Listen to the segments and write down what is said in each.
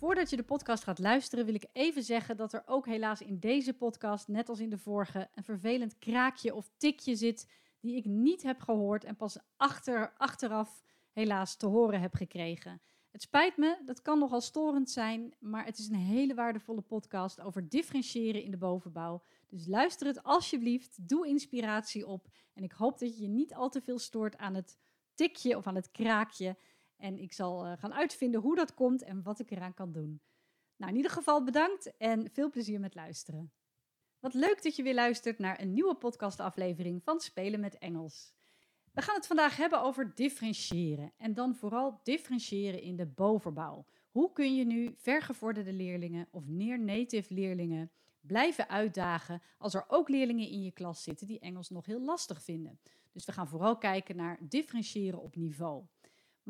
Voordat je de podcast gaat luisteren, wil ik even zeggen dat er ook helaas in deze podcast, net als in de vorige, een vervelend kraakje of tikje zit die ik niet heb gehoord en pas achter, achteraf helaas te horen heb gekregen. Het spijt me, dat kan nogal storend zijn, maar het is een hele waardevolle podcast over differentiëren in de bovenbouw. Dus luister het alsjeblieft, doe inspiratie op en ik hoop dat je je niet al te veel stoort aan het tikje of aan het kraakje. En ik zal uh, gaan uitvinden hoe dat komt en wat ik eraan kan doen. Nou, in ieder geval bedankt en veel plezier met luisteren. Wat leuk dat je weer luistert naar een nieuwe podcastaflevering van Spelen met Engels. We gaan het vandaag hebben over differentiëren en dan vooral differentiëren in de bovenbouw. Hoe kun je nu vergevorderde leerlingen of near-native leerlingen blijven uitdagen als er ook leerlingen in je klas zitten die Engels nog heel lastig vinden? Dus we gaan vooral kijken naar differentiëren op niveau.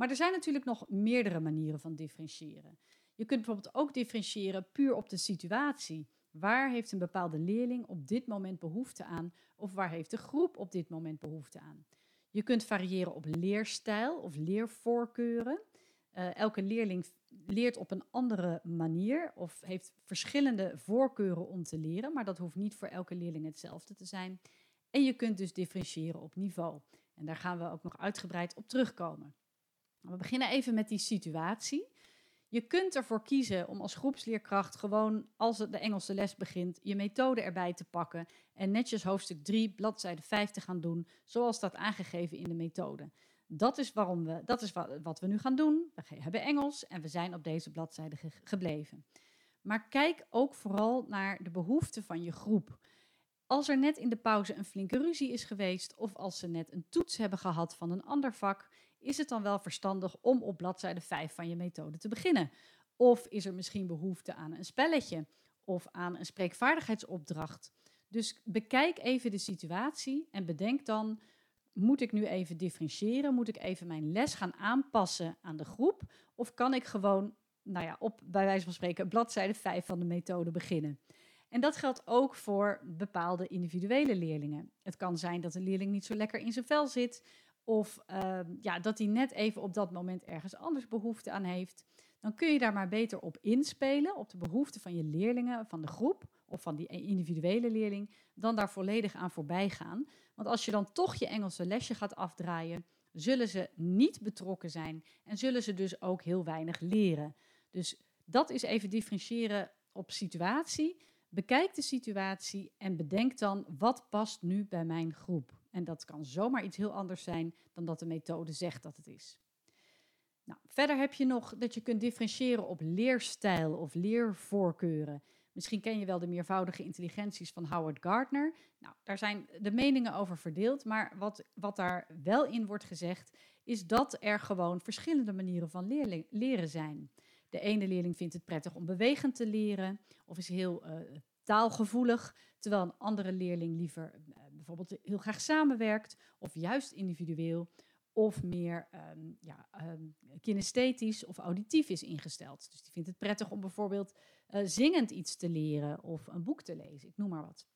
Maar er zijn natuurlijk nog meerdere manieren van differentiëren. Je kunt bijvoorbeeld ook differentiëren puur op de situatie. Waar heeft een bepaalde leerling op dit moment behoefte aan? Of waar heeft de groep op dit moment behoefte aan? Je kunt variëren op leerstijl of leervoorkeuren. Uh, elke leerling leert op een andere manier of heeft verschillende voorkeuren om te leren, maar dat hoeft niet voor elke leerling hetzelfde te zijn. En je kunt dus differentiëren op niveau. En daar gaan we ook nog uitgebreid op terugkomen. We beginnen even met die situatie. Je kunt ervoor kiezen om als groepsleerkracht gewoon, als de Engelse les begint, je methode erbij te pakken en netjes hoofdstuk 3, bladzijde 5 te gaan doen, zoals staat aangegeven in de methode. Dat is, waarom we, dat is wat we nu gaan doen. We hebben Engels en we zijn op deze bladzijde gebleven. Maar kijk ook vooral naar de behoeften van je groep. Als er net in de pauze een flinke ruzie is geweest of als ze net een toets hebben gehad van een ander vak, is het dan wel verstandig om op bladzijde 5 van je methode te beginnen? Of is er misschien behoefte aan een spelletje of aan een spreekvaardigheidsopdracht? Dus bekijk even de situatie en bedenk dan: moet ik nu even differentiëren? Moet ik even mijn les gaan aanpassen aan de groep? Of kan ik gewoon, nou ja, op bij wijze van spreken, bladzijde 5 van de methode beginnen? En dat geldt ook voor bepaalde individuele leerlingen. Het kan zijn dat een leerling niet zo lekker in zijn vel zit, of uh, ja, dat hij net even op dat moment ergens anders behoefte aan heeft. Dan kun je daar maar beter op inspelen, op de behoeften van je leerlingen, van de groep of van die individuele leerling, dan daar volledig aan voorbij gaan. Want als je dan toch je Engelse lesje gaat afdraaien, zullen ze niet betrokken zijn en zullen ze dus ook heel weinig leren. Dus dat is even differentiëren op situatie. Bekijk de situatie en bedenk dan wat past nu bij mijn groep. En dat kan zomaar iets heel anders zijn dan dat de methode zegt dat het is. Nou, verder heb je nog dat je kunt differentiëren op leerstijl of leervoorkeuren. Misschien ken je wel de meervoudige intelligenties van Howard Gardner. Nou, daar zijn de meningen over verdeeld, maar wat, wat daar wel in wordt gezegd, is dat er gewoon verschillende manieren van leren zijn. De ene leerling vindt het prettig om bewegend te leren of is heel uh, taalgevoelig, terwijl een andere leerling liever uh, bijvoorbeeld heel graag samenwerkt of juist individueel of meer um, ja, um, kinesthetisch of auditief is ingesteld. Dus die vindt het prettig om bijvoorbeeld uh, zingend iets te leren of een boek te lezen, ik noem maar wat.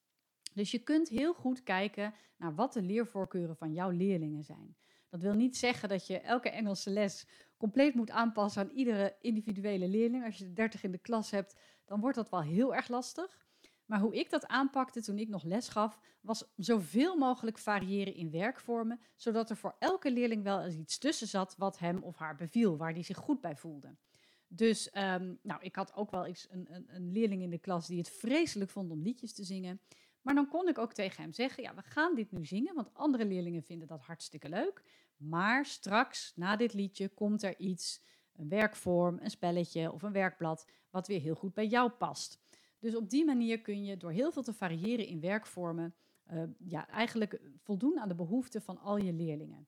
Dus je kunt heel goed kijken naar wat de leervoorkeuren van jouw leerlingen zijn. Dat wil niet zeggen dat je elke Engelse les compleet moet aanpassen aan iedere individuele leerling. Als je 30 in de klas hebt, dan wordt dat wel heel erg lastig. Maar hoe ik dat aanpakte toen ik nog les gaf, was zoveel mogelijk variëren in werkvormen, zodat er voor elke leerling wel eens iets tussen zat wat hem of haar beviel, waar die zich goed bij voelde. Dus um, nou, ik had ook wel eens een, een, een, leerling in de klas die het vreselijk vond om liedjes te zingen. Maar dan kon ik ook tegen hem zeggen: Ja, we gaan dit nu zingen, want andere leerlingen vinden dat hartstikke leuk. Maar straks, na dit liedje, komt er iets, een werkvorm, een spelletje of een werkblad, wat weer heel goed bij jou past. Dus op die manier kun je door heel veel te variëren in werkvormen uh, ja, eigenlijk voldoen aan de behoeften van al je leerlingen.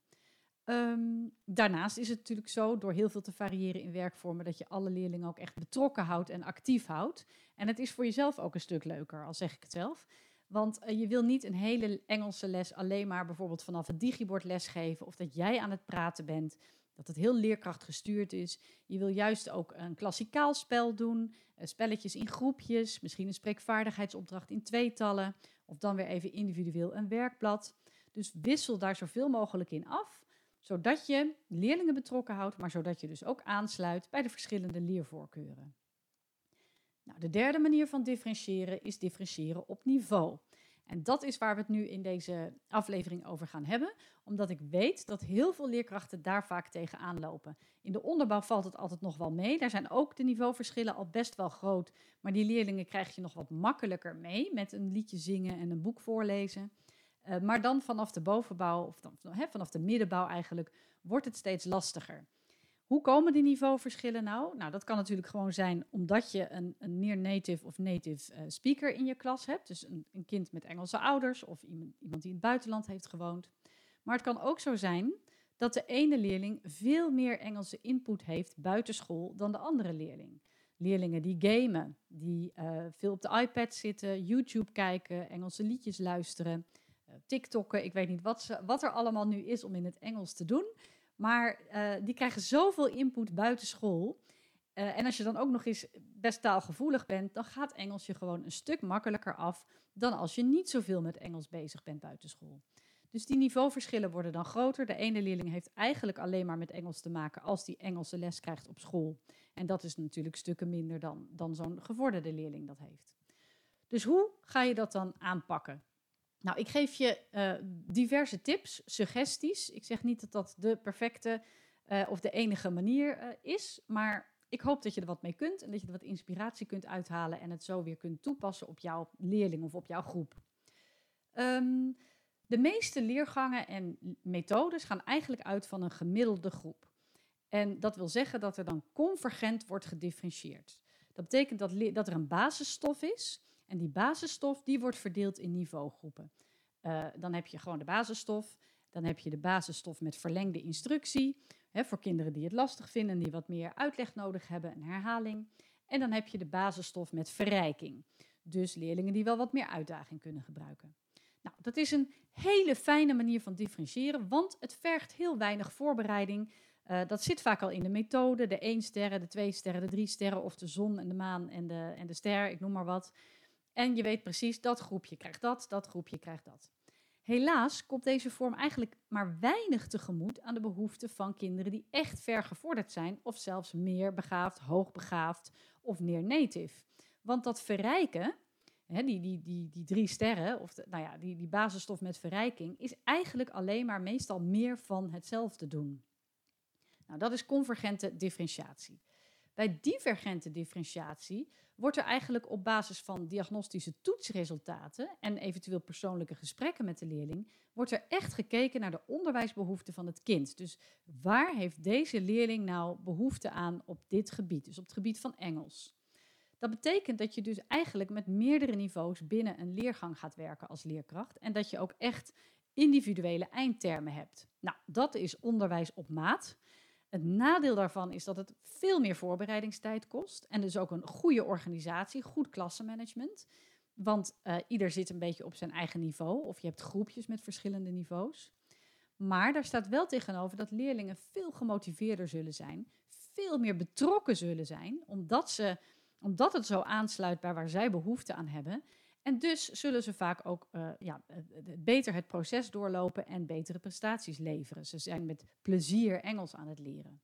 Um, daarnaast is het natuurlijk zo, door heel veel te variëren in werkvormen, dat je alle leerlingen ook echt betrokken houdt en actief houdt. En het is voor jezelf ook een stuk leuker, al zeg ik het zelf. Want uh, je wil niet een hele Engelse les alleen maar bijvoorbeeld vanaf het digibord lesgeven of dat jij aan het praten bent, dat het heel leerkracht gestuurd is. Je wil juist ook een klassikaal spel doen, uh, spelletjes in groepjes, misschien een spreekvaardigheidsopdracht in tweetallen of dan weer even individueel een werkblad. Dus wissel daar zoveel mogelijk in af zodat je leerlingen betrokken houdt, maar zodat je dus ook aansluit bij de verschillende leervoorkeuren. Nou, de derde manier van differentiëren is differentiëren op niveau. En dat is waar we het nu in deze aflevering over gaan hebben, omdat ik weet dat heel veel leerkrachten daar vaak tegenaan lopen. In de onderbouw valt het altijd nog wel mee. Daar zijn ook de niveauverschillen al best wel groot, maar die leerlingen krijg je nog wat makkelijker mee met een liedje zingen en een boek voorlezen. Uh, maar dan vanaf de bovenbouw, of dan, vanaf de middenbouw eigenlijk, wordt het steeds lastiger. Hoe komen die niveauverschillen nou? Nou, dat kan natuurlijk gewoon zijn omdat je een, een near-native of native uh, speaker in je klas hebt. Dus een, een, kind met Engelse ouders of iemand, iemand die in het buitenland heeft gewoond. Maar het kan ook zo zijn dat de ene leerling veel meer Engelse input heeft buitenschool dan de andere leerling. Leerlingen die gamen, die uh, veel op de iPad zitten, YouTube kijken, Engelse liedjes luisteren. Eh, TikTokken. Ik weet niet wat, ze, wat er allemaal nu is om in het Engels te doen. Maar uh, die krijgen zoveel input buiten school. Uh, en als je dan ook nog eens best taalgevoelig bent, dan gaat Engels je gewoon een stuk makkelijker af dan als je niet zoveel met Engels bezig bent buiten school. Dus die niveauverschillen worden dan groter. De ene leerling heeft eigenlijk alleen maar met Engels te maken als die Engelse les krijgt op school. En dat is natuurlijk stukken minder dan, dan zo'n gevorderde leerling dat heeft. Dus hoe ga je dat dan aanpakken? Nou, ik geef je uh, diverse tips, suggesties. Ik zeg niet dat dat de perfecte uh, of de enige manier uh, is, maar ik hoop dat je er wat mee kunt en dat je er wat inspiratie kunt uithalen en het zo weer kunt toepassen op jouw leerling of op jouw groep. Um, de meeste leergangen en methodes gaan eigenlijk uit van een gemiddelde groep. En dat wil zeggen dat er dan convergent wordt gedifferentieerd. Dat betekent dat, dat er een basisstof is en die basisstof die wordt verdeeld in niveaugroepen. Uh, dan heb je gewoon de basisstof. Dan heb je de basisstof met verlengde instructie. Hè, voor kinderen die het lastig vinden, die wat meer uitleg nodig hebben, een herhaling. En dan heb je de basisstof met verrijking. Dus leerlingen die wel wat meer uitdaging kunnen gebruiken. Nou, dat is een hele fijne manier van differentiëren, want het vergt heel weinig voorbereiding. Uh, dat zit vaak al in de methode, de 1 sterren, de 2 sterren, de 3 sterren of de zon en de maan en de, en de ster, ik noem maar wat. En je weet precies, dat groepje krijgt dat, dat groepje krijgt dat. Helaas komt deze vorm eigenlijk maar weinig tegemoet aan de behoeften van kinderen die echt ver gevorderd zijn of zelfs meer begaafd, hoogbegaafd of near native. Want dat verrijken, hè, die, die, die, die drie sterren, of nou ja, die, die basisstof met verrijking, is eigenlijk alleen maar meestal meer van hetzelfde doen. Nou, dat is convergente differentiatie. Bij divergente differentiatie wordt er eigenlijk op basis van diagnostische toetsresultaten en eventueel persoonlijke gesprekken met de leerling, wordt er echt gekeken naar de onderwijsbehoeften van het kind. Dus waar heeft deze leerling nou behoefte aan op dit gebied, dus op het gebied van Engels? Dat betekent dat je dus eigenlijk met meerdere niveaus binnen een leergang gaat werken als leerkracht en dat je ook echt individuele eindtermen hebt. Nou, dat is onderwijs op maat. Het nadeel daarvan is dat het veel meer voorbereidingstijd kost en dus ook een goede organisatie, goed klassenmanagement. Want uh, ieder zit een beetje op zijn eigen niveau of je hebt groepjes met verschillende niveaus. Maar daar staat wel tegenover dat leerlingen veel gemotiveerder zullen zijn, veel meer betrokken zullen zijn, omdat, ze, omdat het zo aansluit bij waar zij behoefte aan hebben. En dus zullen ze vaak ook uh, ja, beter het proces doorlopen en betere prestaties leveren. Ze zijn met plezier Engels aan het leren.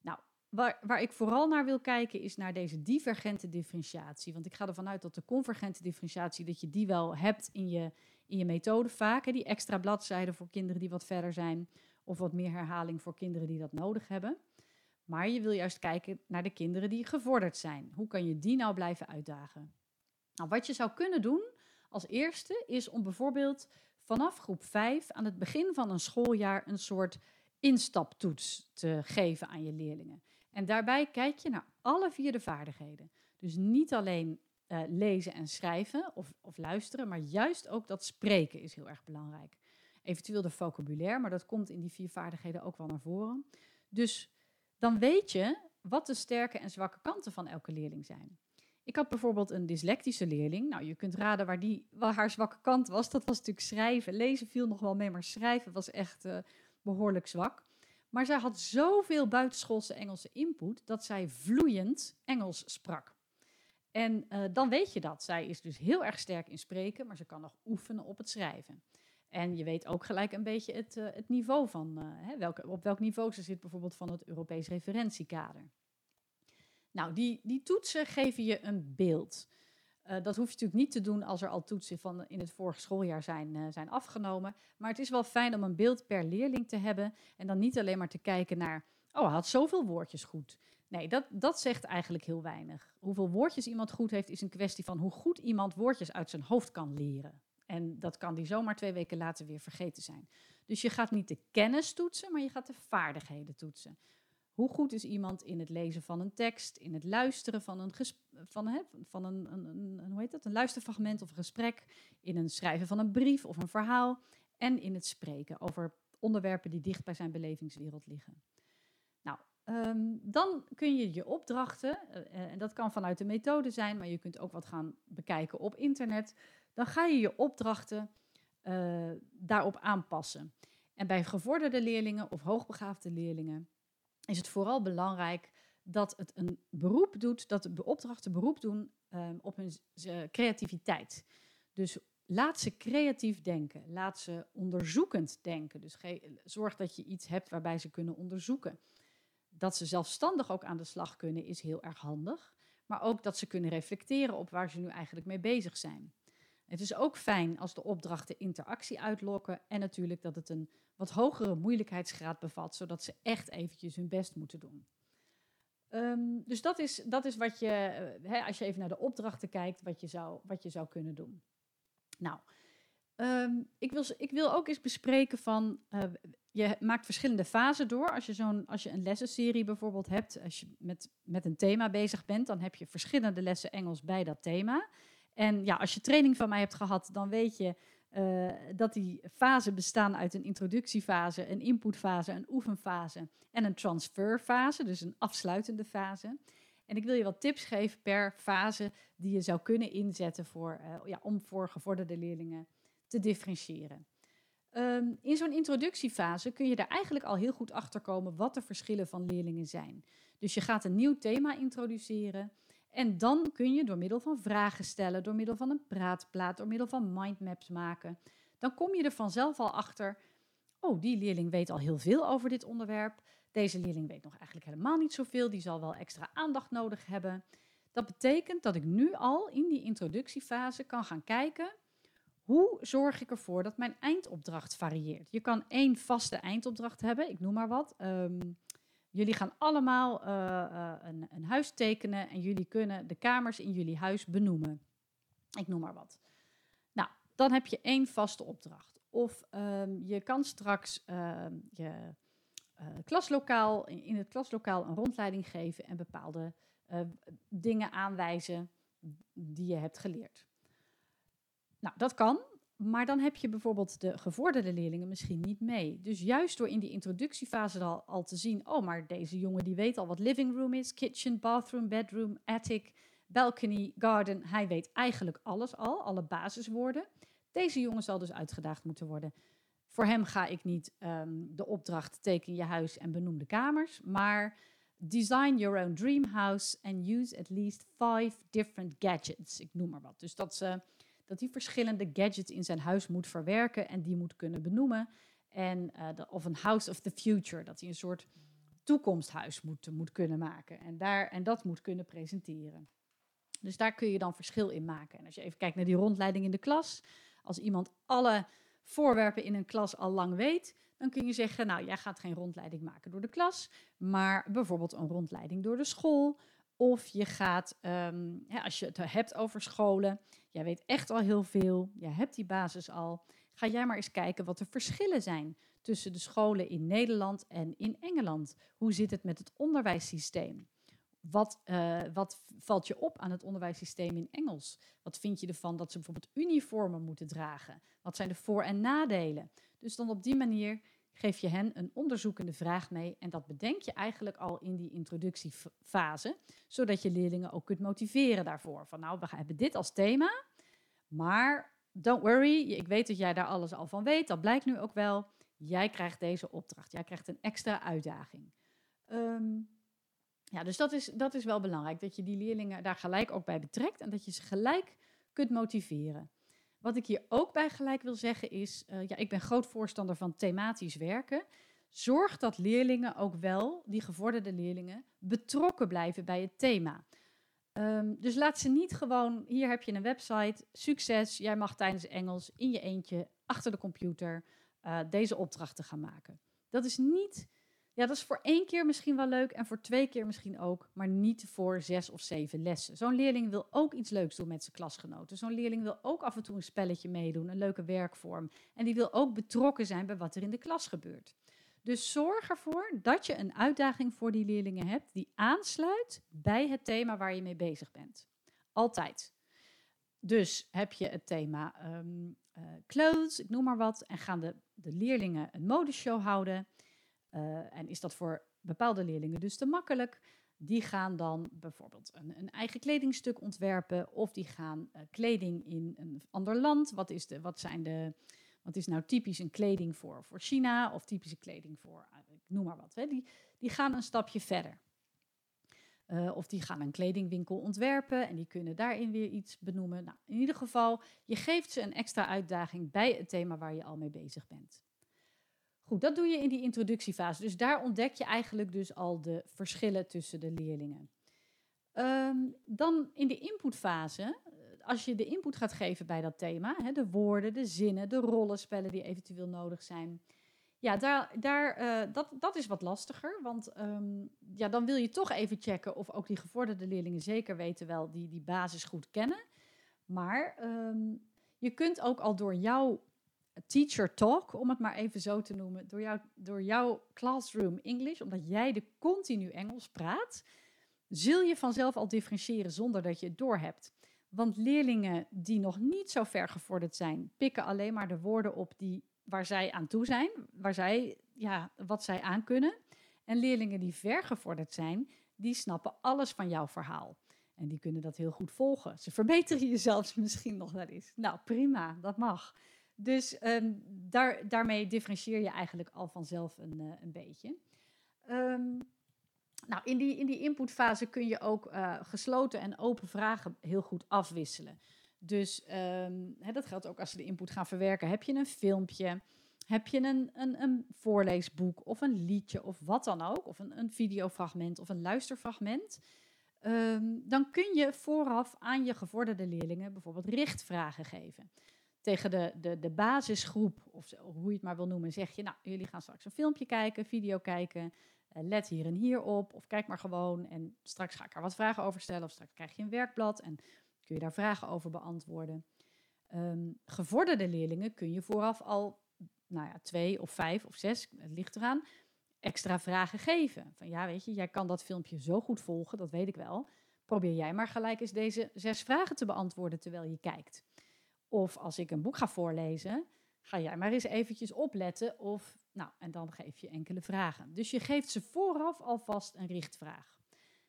Nou, waar, waar ik vooral naar wil kijken is naar deze divergente differentiatie. Want ik ga ervan uit dat de convergente differentiatie, dat je die wel hebt in je, in je methode vaak. Hè, die extra bladzijden voor kinderen die wat verder zijn. Of wat meer herhaling voor kinderen die dat nodig hebben. Maar je wil juist kijken naar de kinderen die gevorderd zijn. Hoe kan je die nou blijven uitdagen? Nou, wat je zou kunnen doen als eerste is om bijvoorbeeld vanaf groep 5 aan het begin van een schooljaar een soort instaptoets te geven aan je leerlingen. En daarbij kijk je naar alle vier de vaardigheden. Dus niet alleen eh, lezen en schrijven of, of luisteren, maar juist ook dat spreken is heel erg belangrijk. Eventueel de vocabulaire, maar dat komt in die vier vaardigheden ook wel naar voren. Dus dan weet je wat de sterke en zwakke kanten van elke leerling zijn. Ik had bijvoorbeeld een dyslectische leerling. Nou, je kunt raden waar, die, waar haar zwakke kant was. Dat was natuurlijk schrijven. Lezen viel nog wel mee, maar schrijven was echt uh, behoorlijk zwak. Maar zij had zoveel buitenschoolse Engelse input dat zij vloeiend Engels sprak. En uh, dan weet je dat. Zij is dus heel erg sterk in spreken, maar ze kan nog oefenen op het schrijven. En je weet ook gelijk een beetje het, uh, het niveau van, hè, welke, op welk niveau ze zit, bijvoorbeeld van het Europees referentiekader. Nou, die, die toetsen geven je een beeld. Uh, dat hoef je natuurlijk niet te doen als er al toetsen van in het vorige schooljaar zijn, zijn afgenomen. Maar het is wel fijn om een beeld per leerling te hebben. En dan niet alleen maar te kijken naar, oh, hij had zoveel woordjes goed. Nee, dat, dat zegt eigenlijk heel weinig. Hoeveel woordjes iemand goed heeft, is een kwestie van hoe goed iemand woordjes uit zijn hoofd kan leren. En dat kan die zomaar twee weken later weer vergeten zijn. Dus je gaat niet de kennis toetsen, maar je gaat de vaardigheden toetsen. Hoe goed is iemand in het lezen van een tekst, in het luisteren van een, van, van een, een, een, hoe heet dat? een luisterfragment of een gesprek, in een schrijven van een brief of een verhaal en in het spreken over onderwerpen die dicht bij zijn belevingswereld liggen. Nou, um, dan kun je je opdrachten, uh, en dat kan vanuit de methode zijn, maar je kunt ook wat gaan bekijken op internet dan ga je je opdrachten uh, daarop aanpassen. En bij gevorderde leerlingen of hoogbegaafde leerlingen is het vooral belangrijk dat het een beroep doet, dat de opdrachten beroep doen um, op hun creativiteit. Dus laat ze creatief denken, laat ze onderzoekend denken. Dus zorg dat je iets hebt waarbij ze kunnen onderzoeken. Dat ze zelfstandig ook aan de slag kunnen is heel erg handig, maar ook dat ze kunnen reflecteren op waar ze nu eigenlijk mee bezig zijn. Het is ook fijn als de opdrachten interactie uitlokken en natuurlijk dat het een wat hogere moeilijkheidsgraad bevat, zodat ze echt eventjes hun best moeten doen. Um, dus dat is, dat is wat je, hè, als je even naar de opdrachten kijkt, wat je zou, wat je zou kunnen doen. Nou, um, ik, wil, ik wil ook eens bespreken van, uh, je maakt verschillende fasen door. Als je, zo'n, als je een lessenserie bijvoorbeeld hebt, als je met, met een thema bezig bent, dan heb je verschillende lessen Engels bij dat thema. En ja, als je training van mij hebt gehad, dan weet je uh, dat die fasen bestaan uit een introductiefase, een inputfase, een oefenfase en een transferfase, dus een afsluitende fase. En ik wil je wat tips geven per fase die je zou kunnen inzetten voor, uh, ja, om voor gevorderde leerlingen te differentiëren. Um, in zo'n introductiefase kun je daar eigenlijk al heel goed achter komen wat de verschillen van leerlingen zijn. Dus je gaat een nieuw thema introduceren. En dan kun je door middel van vragen stellen, door middel van een praatplaat, door middel van mindmaps maken, dan kom je er vanzelf al achter, oh, die leerling weet al heel veel over dit onderwerp. Deze leerling weet nog eigenlijk helemaal niet zoveel, die zal wel extra aandacht nodig hebben. Dat betekent dat ik nu al in die introductiefase kan gaan kijken, hoe zorg ik ervoor dat mijn eindopdracht varieert? Je kan één vaste eindopdracht hebben, ik noem maar wat. Um, Jullie gaan allemaal uh, uh, een, een, huis tekenen en jullie kunnen de kamers in jullie huis benoemen. Ik noem maar wat. Nou, dan heb je één vaste opdracht. Of um, je kan straks uh, je uh, klaslokaal, in het klaslokaal een rondleiding geven en bepaalde dingen aanwijzen die je hebt geleerd. Nou, dat kan. Maar dan heb je bijvoorbeeld de gevorderde leerlingen misschien niet mee. Dus juist door in die introductiefase al, al te zien, oh, maar deze jongen die weet al wat living room is, kitchen, bathroom, bedroom, attic, balcony, garden. Hij weet eigenlijk alles al, alle basiswoorden. Deze jongen zal dus uitgedaagd moeten worden. Voor hem ga ik niet um, de opdracht teken je huis en benoem de kamers, maar design your own dream house and use at least five different gadgets. Ik noem maar wat. Dus dat ze dat hij verschillende gadgets in zijn huis moet verwerken en die moet kunnen benoemen. En, uh, of een house of the future, dat hij een soort toekomsthuis moet, moet kunnen maken en, daar, en dat moet kunnen presenteren. Dus daar kun je dan verschil in maken. En als je even kijkt naar die rondleiding in de klas, als iemand alle voorwerpen in een klas al lang weet, dan kun je zeggen, nou, jij gaat geen rondleiding maken door de klas, maar bijvoorbeeld een rondleiding door de school of je gaat, ja, als je het hebt over scholen, jij weet echt al heel veel, jij hebt die basis al. Ga jij maar eens kijken wat de verschillen zijn tussen de scholen in Nederland en in Engeland. Hoe zit het met het onderwijssysteem? wat, uh, wat valt je op aan het onderwijssysteem in Engels? Wat vind je ervan dat ze bijvoorbeeld uniformen moeten dragen? Wat zijn de voor- en nadelen? Dus dan op die manier geef je hen een onderzoekende vraag mee. En dat bedenk je eigenlijk al in die introductiefase, zodat je leerlingen ook kunt motiveren daarvoor. Van nou, we hebben dit als thema, maar don't worry, ik weet dat jij daar alles al van weet, dat blijkt nu ook wel. Jij krijgt deze opdracht, jij krijgt een extra uitdaging. Ehm, ja, dus dat is, dat is wel belangrijk, dat je die leerlingen daar gelijk ook bij betrekt en dat je ze gelijk kunt motiveren. Wat ik hier ook bij gelijk wil zeggen is, uh, ja, ik ben groot voorstander van thematisch werken. Zorg dat leerlingen ook wel, die gevorderde leerlingen, betrokken blijven bij het thema. Um, dus laat ze niet gewoon, hier heb je een website, succes, jij mag tijdens Engels in je eentje achter de computer uh, deze opdrachten gaan maken. Dat is niet ja, dat is voor één keer misschien wel leuk en voor twee keer misschien ook, maar niet voor zes of zeven lessen. Zo'n leerling wil ook iets leuks doen met zijn klasgenoten. Zo'n leerling wil ook af en toe een spelletje meedoen, een leuke werkvorm. En die wil ook betrokken zijn bij wat er in de klas gebeurt. Dus zorg ervoor dat je een uitdaging voor die leerlingen hebt die aansluit bij het thema waar je mee bezig bent. Altijd. Dus heb je het thema um, uh, clothes, ik noem maar wat, en gaan de, de leerlingen een modeshow houden uh, en is dat voor bepaalde leerlingen dus te makkelijk? Die gaan dan bijvoorbeeld een, een eigen kledingstuk ontwerpen of die gaan uh, kleding in een ander land. Wat is, de, wat zijn de, wat is nou typisch een kleding voor, voor China of typische kleding voor, uh, ik noem maar wat. Hè. Die, die gaan een stapje verder. Of die gaan een kledingwinkel ontwerpen en die kunnen daarin weer iets benoemen. Nou, in ieder geval, je geeft ze een extra uitdaging bij het thema waar je al mee bezig bent. Dat doe je in die introductiefase. Dus daar ontdek je eigenlijk dus al de verschillen tussen de leerlingen. Um, dan in de inputfase, eh, als je de input gaat geven bij dat thema, de woorden, de zinnen, de rollenspellen die eventueel nodig zijn. Ja, daar, daar, uh, dat, dat is wat lastiger, want um, ja, dan wil je toch even checken of ook die gevorderde leerlingen zeker weten wel die die basis goed kennen. Maar um, je kunt ook al door jouw teacher talk, om het maar even zo te noemen, door, jou, door jouw classroom English, omdat jij de continu Engels praat, zul je vanzelf al differentiëren zonder dat je het doorhebt. Want leerlingen die nog niet zo ver gevorderd zijn, pikken alleen maar de woorden op die, waar zij aan toe zijn, waar zij, ja, wat zij aan kunnen. En leerlingen die ver gevorderd zijn, die snappen alles van jouw verhaal. En die kunnen dat heel goed volgen. Ze verbeteren je zelfs misschien nog wel eens. Nou, prima, dat mag. Dus um, daar, daarmee differentieer je eigenlijk al vanzelf een, uh, een beetje. Um, nou, in die, in die inputfase kun je ook uh, gesloten en open vragen heel goed afwisselen. Dus um, hè, dat geldt ook als ze de input gaan verwerken. Heb je een filmpje? Heb je een, een, een voorleesboek of een liedje of wat dan ook? Of een, een videofragment of een luisterfragment? Dan kun je vooraf aan je gevorderde leerlingen bijvoorbeeld richtvragen geven tegen de, de, de basisgroep, of, hoe je het maar wil noemen, zeg je, nou, jullie gaan straks een filmpje kijken, video kijken, uh, let hier en hier op, of kijk maar gewoon en straks ga ik er wat vragen over stellen, of straks krijg je een werkblad en kun je daar vragen over beantwoorden. Um, gevorderde leerlingen kun je vooraf al, nou ja, twee of vijf of zes, het ligt eraan, extra vragen geven. Van ja, weet je, jij kan dat filmpje zo goed volgen, dat weet ik wel. Probeer jij maar gelijk eens deze zes vragen te beantwoorden terwijl je kijkt. Of als ik een boek ga voorlezen, ga jij maar eens eventjes opletten. Of, nou, en dan geef je enkele vragen. Dus je geeft ze vooraf alvast een richtvraag.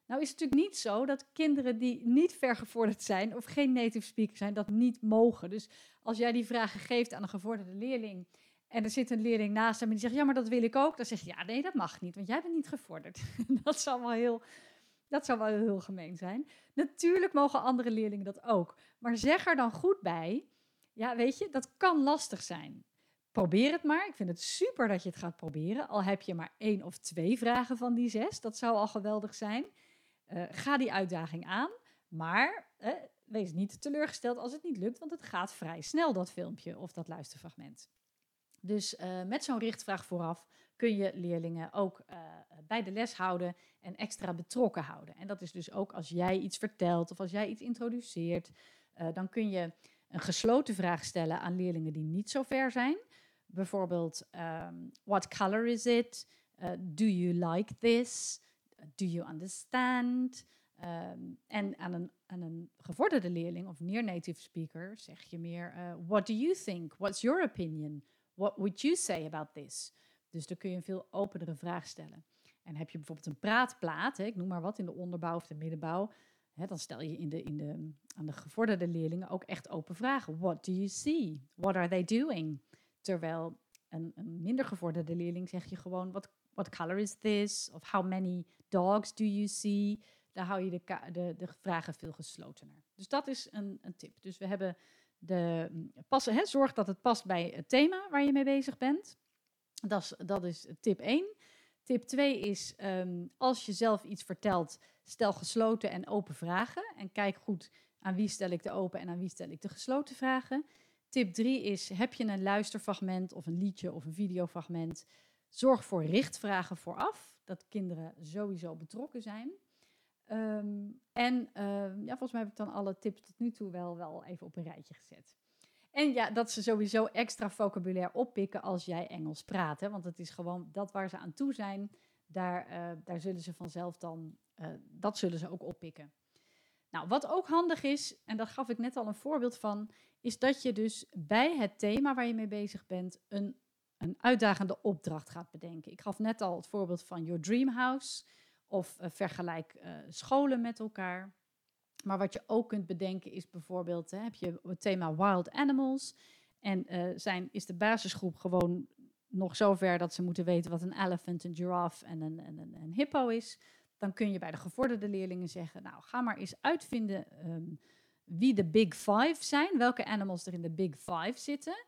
Nou is het natuurlijk niet zo dat kinderen die niet vergevorderd zijn of geen native speaker zijn, dat niet mogen. Dus als jij die vragen geeft aan een gevorderde leerling en er zit een leerling naast hem en die zegt, ja, maar dat wil ik ook. Dan zeg je, ja, nee, dat mag niet, want jij bent niet gevorderd. dat heel, dat zou wel heel gemeen zijn. Natuurlijk mogen andere leerlingen dat ook. Maar zeg er dan goed bij, ja, weet je, dat kan lastig zijn. Probeer het maar. Ik vind het super dat je het gaat proberen. Al heb je maar één of twee vragen van die zes. Dat zou al geweldig zijn. Uh, ga die uitdaging aan. Maar eh, wees niet teleurgesteld als het niet lukt, want het gaat vrij snel, dat filmpje of dat luisterfragment. Dus uh, met zo'n richtvraag vooraf kun je leerlingen ook uh, bij de les houden en extra betrokken houden. En dat is dus ook als jij iets vertelt of als jij iets introduceert, dan kun je een gesloten vraag stellen aan leerlingen die niet zo ver zijn. Bijvoorbeeld, um, what color is it? Uh, do you like this? do you understand? Ehm, en aan een, een gevorderde leerling of near-native speaker zeg je meer, uh, what do you think? What's your opinion? What would you say about this? Dus dan kun je een veel openere vraag stellen. En heb je bijvoorbeeld een praatplaat, ik noem maar wat, in de onderbouw of de middenbouw, dan stel je in de, in de, aan de gevorderde leerlingen ook echt open vragen. What do you see? What are they doing? Terwijl een, een minder gevorderde leerling zeg je gewoon, what, what color is this? Of how many dogs do you see? Daar hou je de, de, de vragen veel geslotener. Dus dat is een, een tip. Dus we hebben de passen, hè, zorg dat het past bij het thema waar je mee bezig bent. Dat is, dat is tip 1. Tip 2 is, um, als je zelf iets vertelt, stel gesloten en open vragen. En kijk goed aan wie stel ik de open en aan wie stel ik de gesloten vragen. Tip 3 is, heb je een luisterfragment of een liedje of een videofragment, zorg voor richtvragen vooraf, dat kinderen sowieso betrokken zijn. Ehm, en uh, ja, volgens mij heb ik dan alle tips tot nu toe wel, wel even op een rijtje gezet. En ja, dat ze sowieso extra vocabulaire oppikken als jij Engels praat. Hè? Want het is gewoon dat waar ze aan toe zijn, daar, uh, daar zullen ze vanzelf dan, uh, dat zullen ze ook oppikken. Nou, wat ook handig is, en daar gaf ik net al een voorbeeld van, is dat je dus bij het thema waar je mee bezig bent een, een uitdagende opdracht gaat bedenken. Ik gaf net al het voorbeeld van Your Dream House of uh, vergelijk scholen met elkaar. Maar wat je ook kunt bedenken is bijvoorbeeld, hè, heb je het thema wild animals. En uh, zijn, is de basisgroep gewoon nog zover dat ze moeten weten wat een elephant, een giraffe en een, en een, een hippo is. Dan kun je bij de gevorderde leerlingen zeggen, nou ga maar eens uitvinden um, wie de big five zijn. Welke animals er in de big five zitten.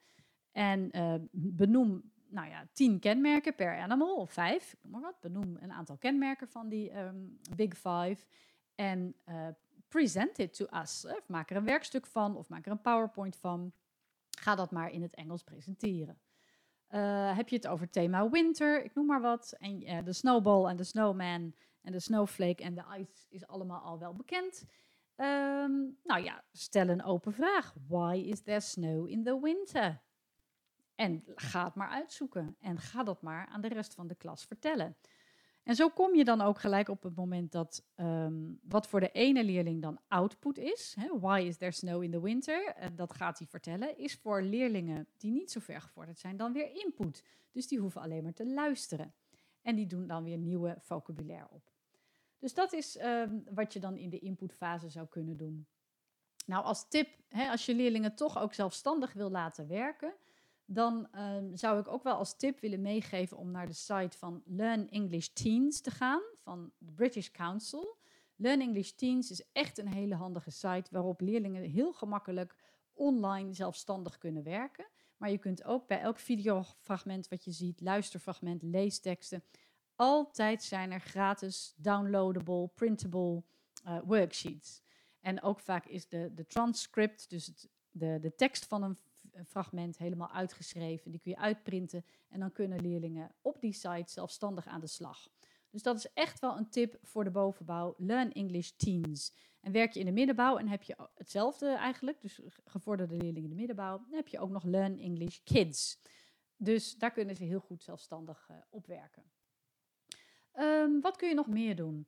En uh, benoem nou ja, tien kenmerken per animal, of vijf, noem maar wat. Benoem een aantal kenmerken van die um, big five. En uh, present it to us. Of maak er een werkstuk van of maak er een PowerPoint van. Ga dat maar in het Engels presenteren. Uh, heb je het over thema winter, ik noem maar wat. En uh, de snowball en de snowman en de snowflake en de ice is allemaal al wel bekend. Um, nou ja, stel een open vraag. Why is there snow in the winter? En ga het maar uitzoeken en ga dat maar aan de rest van de klas vertellen. En zo kom je dan ook gelijk op het moment dat um, wat voor de ene leerling dan output is, hè, why is there snow in the winter, en dat gaat hij vertellen, is voor leerlingen die niet zo ver gevorderd zijn dan weer input. Dus die hoeven alleen maar te luisteren. En die doen dan weer nieuwe vocabulaire op. Dus dat is um, wat je dan in de inputfase zou kunnen doen. Nou, als tip, hè, als je leerlingen toch ook zelfstandig wil laten werken, dan um, zou ik ook wel als tip willen meegeven om naar de site van Learn English Teens te gaan, van de British Council. Learn English Teens is echt een hele handige site waarop leerlingen heel gemakkelijk online zelfstandig kunnen werken. Maar je kunt ook bij elk videofragment wat je ziet, luisterfragment, leesteksten, altijd zijn er gratis downloadable, printable uh, worksheets. En ook vaak is de, de transcript, dus de, de tekst van een fragment helemaal uitgeschreven. Die kun je uitprinten en dan kunnen leerlingen op die site zelfstandig aan de slag. Dus dat is echt wel een tip voor de bovenbouw. Learn English Teens. En werk je in de middenbouw en heb je hetzelfde eigenlijk, dus gevorderde leerlingen in de middenbouw, dan heb je ook nog Learn English Kids. Dus daar kunnen ze heel goed zelfstandig uh, op werken. Um, wat kun je nog meer doen?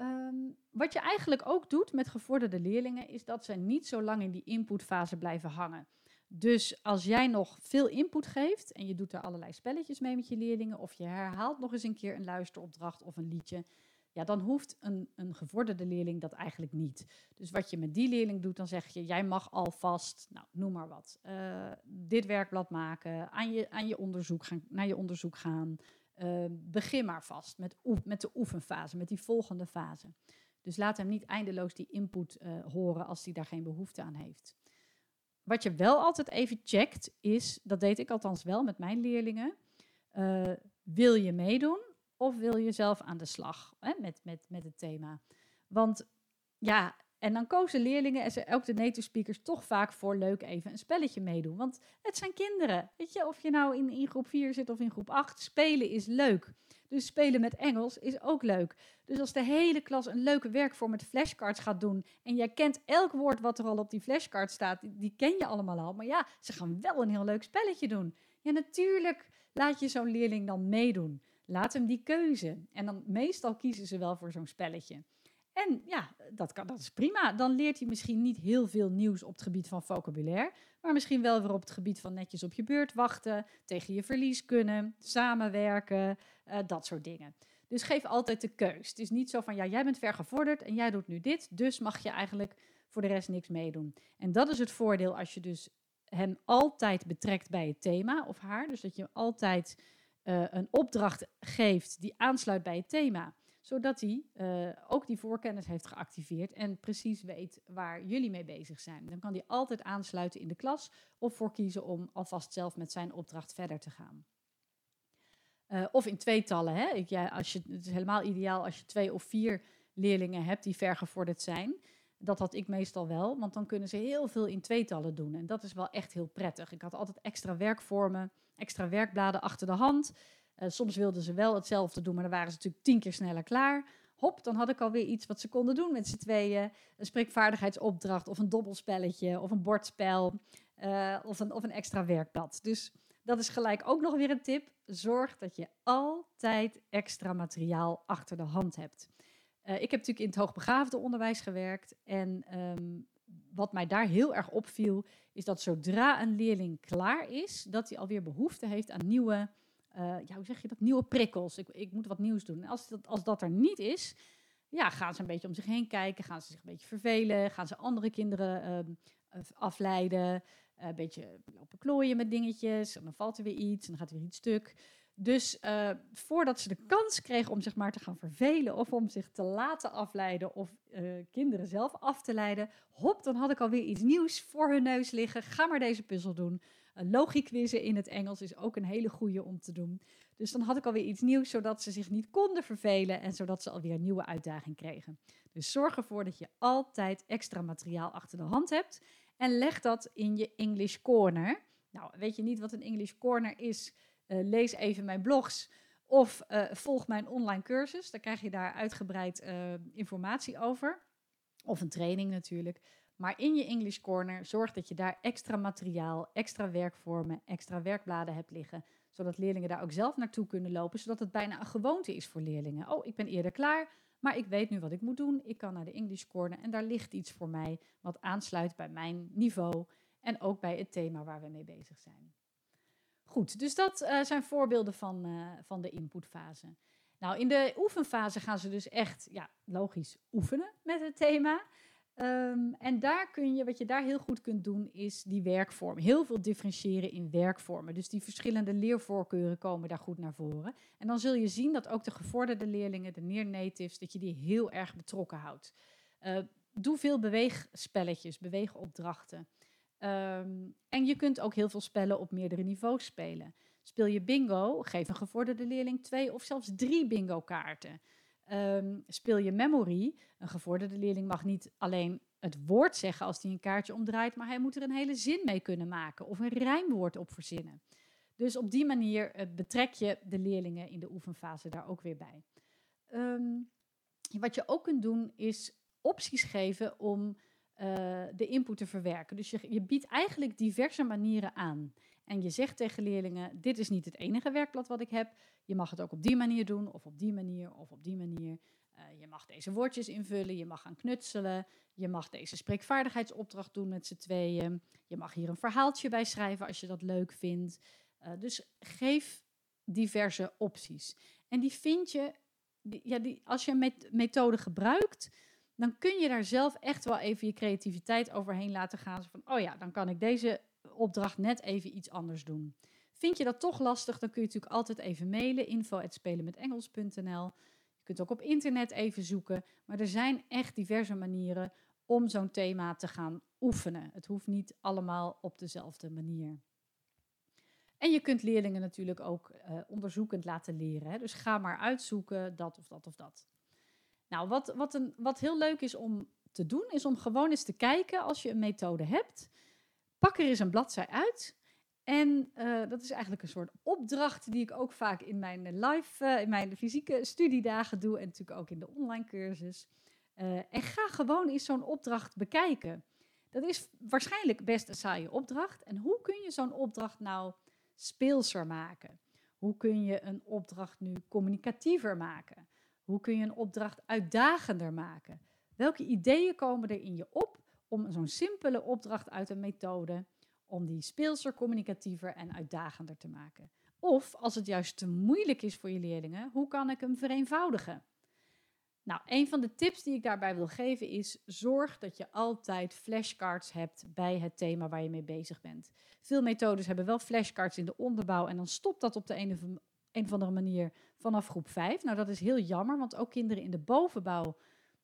Um, wat je eigenlijk ook doet met gevorderde leerlingen, is dat ze niet zo lang in die inputfase blijven hangen. Dus als jij nog veel input geeft en je doet er allerlei spelletjes mee met je leerlingen, of je herhaalt nog eens een keer een luisteropdracht of een liedje, ja, dan hoeft een, een gevorderde leerling dat eigenlijk niet. Dus wat je met die leerling doet, dan zeg je, jij mag alvast, nou, noem maar wat, uh, dit werkblad maken, aan je, aan je onderzoek gaan, naar je onderzoek gaan. Uh, begin maar vast met, met de oefenfase, met die volgende fase. Dus laat hem niet eindeloos die input uh, horen als hij daar geen behoefte aan heeft. Wat je wel altijd even checkt is, dat deed ik althans wel met mijn leerlingen, uh, wil je meedoen of wil je zelf aan de slag hè, met, met, met het thema? Want ja, en dan kozen leerlingen en ook de native speakers toch vaak voor leuk even een spelletje meedoen. Want het zijn kinderen. Weet je, of je nou in, in groep 4 zit of in groep 8, spelen is leuk. Dus spelen met Engels is ook leuk. Dus als de hele klas een leuke werkvorm met flashcards gaat doen. en jij kent elk woord wat er al op die flashcard staat, die, ken je allemaal al. Maar ja, ze gaan wel een heel leuk spelletje doen. Ja, natuurlijk laat je zo'n leerling dan meedoen. Laat hem die keuze. En dan meestal kiezen ze wel voor zo'n spelletje. En ja, dat, kan, dat is prima. Dan leert hij misschien niet heel veel nieuws op het gebied van vocabulaire, maar misschien wel weer op het gebied van netjes op je beurt wachten, tegen je verlies kunnen, samenwerken, uh, dat soort dingen. Dus geef altijd de keus. Het is niet zo van, ja, jij bent vergevorderd en jij doet nu dit, dus mag je eigenlijk voor de rest niks meedoen. En dat is het voordeel als je dus hem altijd betrekt bij het thema of haar. Dus dat je altijd uh, een opdracht geeft die aansluit bij het thema zodat hij uh, ook die voorkennis heeft geactiveerd en precies weet waar jullie mee bezig zijn. Dan kan hij altijd aansluiten in de klas of voor kiezen om alvast zelf met zijn opdracht verder te gaan. Uh, of in tweetallen. Hè? Ik, ja, als je, het is helemaal ideaal als je twee of vier leerlingen hebt die vergevorderd zijn. Dat had ik meestal wel, want dan kunnen ze heel veel in tweetallen doen. En dat is wel echt heel prettig. Ik had altijd extra werkvormen, extra werkbladen achter de hand. Uh, soms wilden ze wel hetzelfde doen, maar dan waren ze natuurlijk tien keer sneller klaar. Hop, dan had ik alweer iets wat ze konden doen met z'n tweeën. Een spreekvaardigheidsopdracht of een dobbelspelletje of een bordspel uh, of, een, of een extra werkblad. Dus dat is gelijk ook nog weer een tip. Zorg dat je altijd extra materiaal achter de hand hebt. Uh, ik heb natuurlijk in het hoogbegaafde onderwijs gewerkt. En um, wat mij daar heel erg opviel, is dat zodra een leerling klaar is, dat hij alweer behoefte heeft aan nieuwe uh, ja, hoe zeg je dat, nieuwe prikkels. Ik, ik moet wat nieuws doen. En als dat, als dat er niet is, ja, gaan ze een beetje om zich heen kijken, gaan ze zich een beetje vervelen, gaan ze andere kinderen uh, afleiden, een beetje lopen klooien met dingetjes, en dan valt er weer iets en dan gaat er weer iets stuk. Dus uh, voordat ze de kans kregen om zich maar te gaan vervelen of om zich te laten afleiden of uh, kinderen zelf af te leiden, hop, dan had ik alweer iets nieuws voor hun neus liggen. Ga maar deze puzzel doen. Logiquizzen in het Engels is ook een hele goede om te doen. Dus dan had ik alweer iets nieuws, zodat ze zich niet konden vervelen en zodat ze alweer een nieuwe uitdaging kregen. Dus zorg ervoor dat je altijd extra materiaal achter de hand hebt en leg dat in je English Corner. Nou, weet je niet wat een English Corner is? Uh, lees even mijn blogs of uh, volg mijn online cursus. Dan krijg je daar uitgebreid uh, informatie over. Of een training natuurlijk. Maar in je English Corner zorg dat je daar extra materiaal, extra werkvormen, extra werkbladen hebt liggen. Zodat leerlingen daar ook zelf naartoe kunnen lopen. Zodat het bijna een gewoonte is voor leerlingen. Oh, ik ben eerder klaar, maar ik weet nu wat ik moet doen. Ik kan naar de English Corner en daar ligt iets voor mij wat aansluit bij mijn niveau. En ook bij het thema waar we mee bezig zijn. Goed, dus dat uh, zijn voorbeelden van, uh, van de inputfase. Nou, in de oefenfase gaan ze dus echt, ja, logisch oefenen met het thema. Um, en daar kun je, wat je daar heel goed kunt doen, is die werkvorm. Heel veel differentiëren in werkvormen. Dus die verschillende leervoorkeuren komen daar goed naar voren. En dan zul je zien dat ook de gevorderde leerlingen, de near natives, dat je die heel erg betrokken houdt. Uh, doe veel beweegspelletjes, beweegopdrachten. Um, en je kunt ook heel veel spellen op meerdere niveaus spelen. Speel je bingo, geef een gevorderde leerling twee of zelfs drie bingo kaarten. Um, speel je memory. Een gevorderde leerling mag niet alleen het woord zeggen als hij een kaartje omdraait, maar hij moet er een hele zin mee kunnen maken of een rijmwoord op verzinnen. Dus op die manier uh, betrek je de leerlingen in de oefenfase daar ook weer bij. Um, wat je ook kunt doen is opties geven om uh, de input te verwerken. Dus je, je biedt eigenlijk diverse manieren aan. En je zegt tegen leerlingen: Dit is niet het enige werkblad wat ik heb. Je mag het ook op die manier doen, of op die manier, of op die manier. Uh, je mag deze woordjes invullen, je mag gaan knutselen. Je mag deze spreekvaardigheidsopdracht doen met z'n tweeën. Je mag hier een verhaaltje bij schrijven als je dat leuk vindt. Uh, dus geef diverse opties. En die vind je, ja, die, als je een methode gebruikt, dan kun je daar zelf echt wel even je creativiteit overheen laten gaan. Van, oh ja, dan kan ik deze opdracht net even iets anders doen. Vind je dat toch lastig, dan kun je natuurlijk altijd even mailen, info.spelenmetengels.nl. Je kunt ook op internet even zoeken, maar er zijn echt diverse manieren om zo'n thema te gaan oefenen. Het hoeft niet allemaal op dezelfde manier. En je kunt leerlingen natuurlijk ook uh, onderzoekend laten leren. Hè? Dus ga maar uitzoeken dat of dat of dat. Nou, wat, wat, een, wat heel leuk is om te doen, is om gewoon eens te kijken als je een methode hebt. Pak er eens een bladzij uit. En uh, dat is eigenlijk een soort opdracht die ik ook vaak in mijn live, uh, in mijn fysieke studiedagen doe en natuurlijk ook in de online cursus. Uh, en ga gewoon eens zo'n opdracht bekijken. Dat is waarschijnlijk best een saaie opdracht. En hoe kun je zo'n opdracht nou speelser maken? Hoe kun je een opdracht nu communicatiever maken? Hoe kun je een opdracht uitdagender maken? Welke ideeën komen er in je op om zo'n simpele opdracht uit een methode, om die speelser, communicatiever en uitdagender te maken? Of als het juist te moeilijk is voor je leerlingen, hoe kan ik hem vereenvoudigen? Nou, een van de tips die ik daarbij wil geven is: zorg dat je altijd flashcards hebt bij het thema waar je mee bezig bent. Veel methodes hebben wel flashcards in de onderbouw en dan stopt dat op de een of, een andere manier vanaf groep 5. Nou, dat is heel jammer, want ook kinderen in de bovenbouw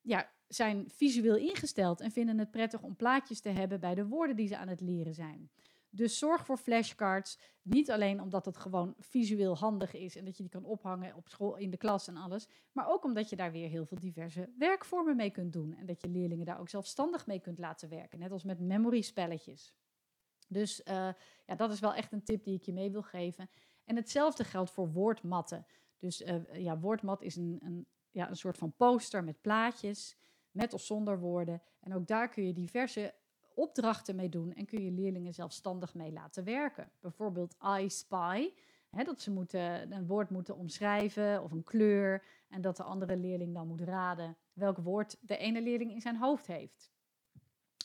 ja, zijn visueel ingesteld en vinden het prettig om plaatjes te hebben bij de woorden die ze aan het leren zijn. Dus zorg voor flashcards. Niet alleen omdat het gewoon visueel handig is en dat je die kan ophangen op school, in de klas en alles. Maar ook omdat je daar weer heel veel diverse werkvormen mee kunt doen. En dat je leerlingen daar ook zelfstandig mee kunt laten werken. Net als met memory spelletjes. Dus uh, ja, dat is wel echt een tip die ik je mee wil geven. En hetzelfde geldt voor woordmatten. Dus uh, ja, woordmat is een, een, ja, een soort van poster met plaatjes, met of zonder woorden. En ook daar kun je diverse opdrachten mee doen en kun je leerlingen zelfstandig mee laten werken. Bijvoorbeeld I spy, hè, dat ze moeten, een woord moeten omschrijven of een kleur en dat de andere leerling dan moet raden welk woord de ene leerling in zijn hoofd heeft.